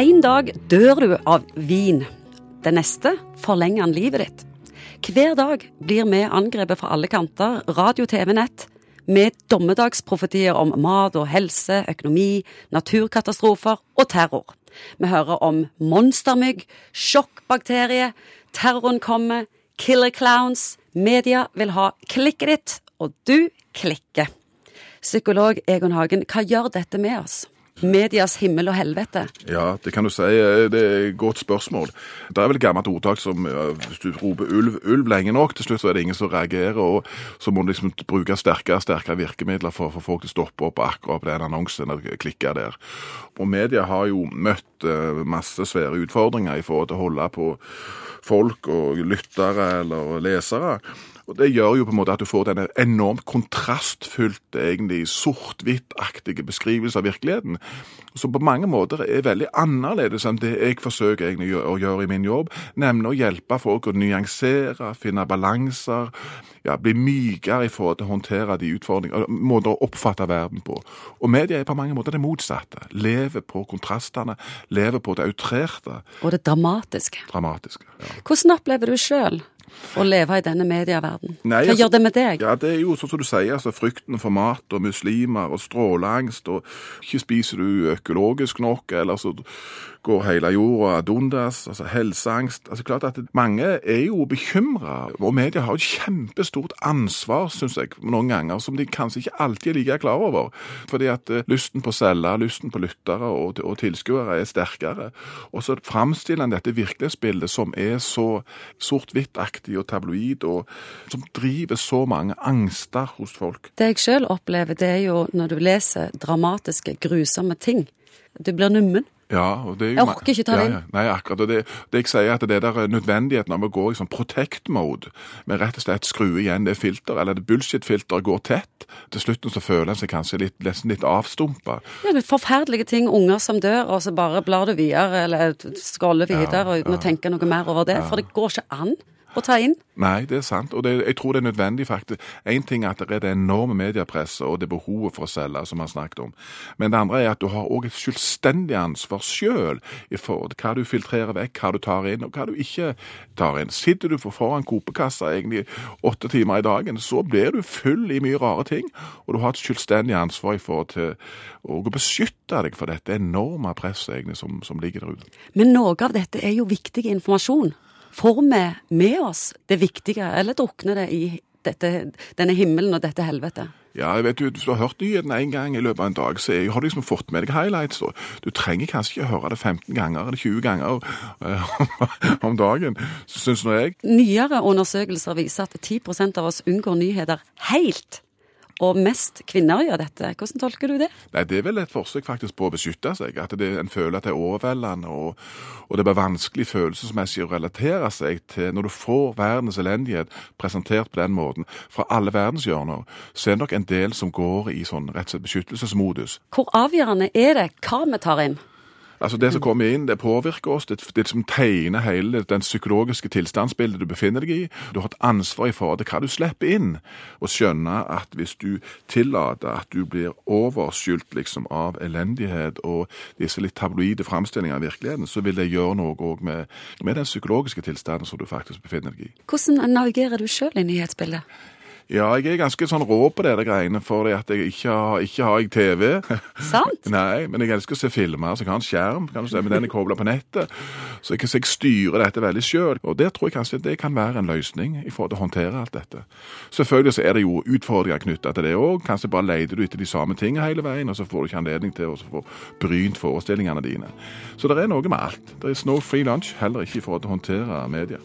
En dag dør du av vin. Den neste forlenger han livet ditt. Hver dag blir vi angrepet fra alle kanter, radio, TV, nett, med dommedagsprofetier om mat og helse, økonomi, naturkatastrofer og terror. Vi hører om monstermygg, sjokkbakterie, terroren kommer, killer clowns. Media vil ha klikket ditt, og du klikker. Psykolog Egon Hagen, hva gjør dette med oss? Medias himmel og helvete? Ja, det kan du si. Det er et godt spørsmål. Det er vel et gammelt ordtak som hvis du roper ulv, ulv lenge nok, til slutt så er det ingen som reagerer, og så må du liksom bruke sterkere og sterkere virkemidler for å få folk til å stoppe opp akkurat på den annonsen eller klikke der. Og media har jo møtt masse svære utfordringer i forhold til å holde på folk og lyttere eller lesere. Og Det gjør jo på en måte at du får denne enormt kontrastfylte, egentlig sort-hvitt-aktige beskrivelse av virkeligheten, som på mange måter er veldig annerledes enn det jeg forsøker egentlig å gjøre i min jobb, nemlig å hjelpe folk å nyansere, finne balanser, ja, bli mykere i forhold til å håndtere de utfordringene, måter å oppfatte verden på. Og media er på mange måter det motsatte. Lever på kontrastene, lever på det outrerte. Og det dramatiske. Dramatiske, ja. Hvordan opplever du sjøl å leve i denne medieverdenen? Hva altså, gjør det med deg? Ja, Det er jo sånn som du sier, altså frykten for mat og muslimer og stråleangst, og ikke spiser du økologisk nok, eller så går hele jorda ad undas, altså helseangst. Altså klart at Mange er jo bekymra, og media har et kjempestort ansvar, syns jeg, noen ganger, som de kanskje ikke alltid er like klar over. Fordi at uh, lysten på å selge, lysten på lyttere og, og tilskuere er sterkere. Og så framstiller en dette virkelighetsbildet som er så sort-hvitt-aktig og tabloid, og som driver så mange angster hos folk. Det jeg sjøl opplever, det er jo når du leser dramatiske, grusomme ting. Du blir nummen. Ja, og det er jo, Jeg orker ikke ta det inn. Ja, ja. Nei, akkurat. Og det, det jeg sier, at det der nødvendigheten av å gå i sånn protect mode, med rett og slett skru igjen det filteret, eller det bullshit-filteret går tett, til slutten så føler en seg kanskje litt, nesten litt avstumpa. Ja, det er forferdelige ting. Unger som dør, og så bare blar du videre, eller scroller videre uten å tenke noe mer over det. For det går ikke an å ta inn. Nei, det er sant, og det, jeg tror det er nødvendig faktisk. Én ting er at det er det enorme mediepresset og det behovet for å selge, som vi har snakket om. Men det andre er at du har òg et selvstendig ansvar sjøl for hva du filtrerer vekk, hva du tar inn og hva du ikke tar inn. Sitter du for foran kopekassa egentlig åtte timer i dagen, så blir du full i mye rare ting, og du har et selvstendig ansvar i forhold til å beskytte deg for dette enorme presset egentlig som, som ligger der ute. Men noe av dette er jo viktig informasjon. Får vi med oss det viktige, eller drukner det i dette, denne himmelen og dette helvete? Ja, jeg vet du, Hvis du har hørt nyhetene én gang i løpet av en dag, så har du liksom fått med deg highlights. Da. Du trenger kanskje ikke høre det 15 ganger eller 20 ganger uh, om dagen, syns nå jeg. Nyere undersøkelser viser at 10% av oss unngår nyheter helt. Og mest kvinner gjør dette. Hvordan tolker du det? Nei, Det er vel et forsøk faktisk på å beskytte seg. At det, en føler at det er overveldende, og, og det blir vanskelig følelsesmessig å relatere seg til Når du får verdens elendighet presentert på den måten fra alle verdenshjørner, så er det nok en del som går i sånn rett og slett beskyttelsesmodus. Hvor avgjørende er det hva vi tar inn? Altså Det som kommer inn, det påvirker oss. Det, det som tegner hele den psykologiske tilstandsbildet du befinner deg i. Du har et ansvar i forhold til hva du slipper inn, og skjønner at hvis du tillater at du blir overskylt liksom av elendighet og disse litt tabloide framstillingene av virkeligheten, så vil det gjøre noe òg med, med den psykologiske tilstanden som du faktisk befinner deg i. Hvordan navigerer du sjøl i nyhetsbildet? Ja, jeg er ganske sånn rå på det greiene, for at jeg ikke har, ikke har jeg TV. Sant? Nei, men jeg elsker å se filmer, så jeg har en skjerm, kan du se, men den er kobla på nettet. Så jeg, så jeg styrer dette veldig sjøl. Og det tror jeg kanskje det kan være en løsning i forhold til å håndtere alt dette. Selvfølgelig så er det jo utfordringer knytta til det òg. Kanskje bare leter du etter de samme tingene hele veien, og så får du ikke anledning til å få brynt forestillingene dine. Så det er noe med alt. Det er no free lunch, heller ikke i forhold til å håndtere media.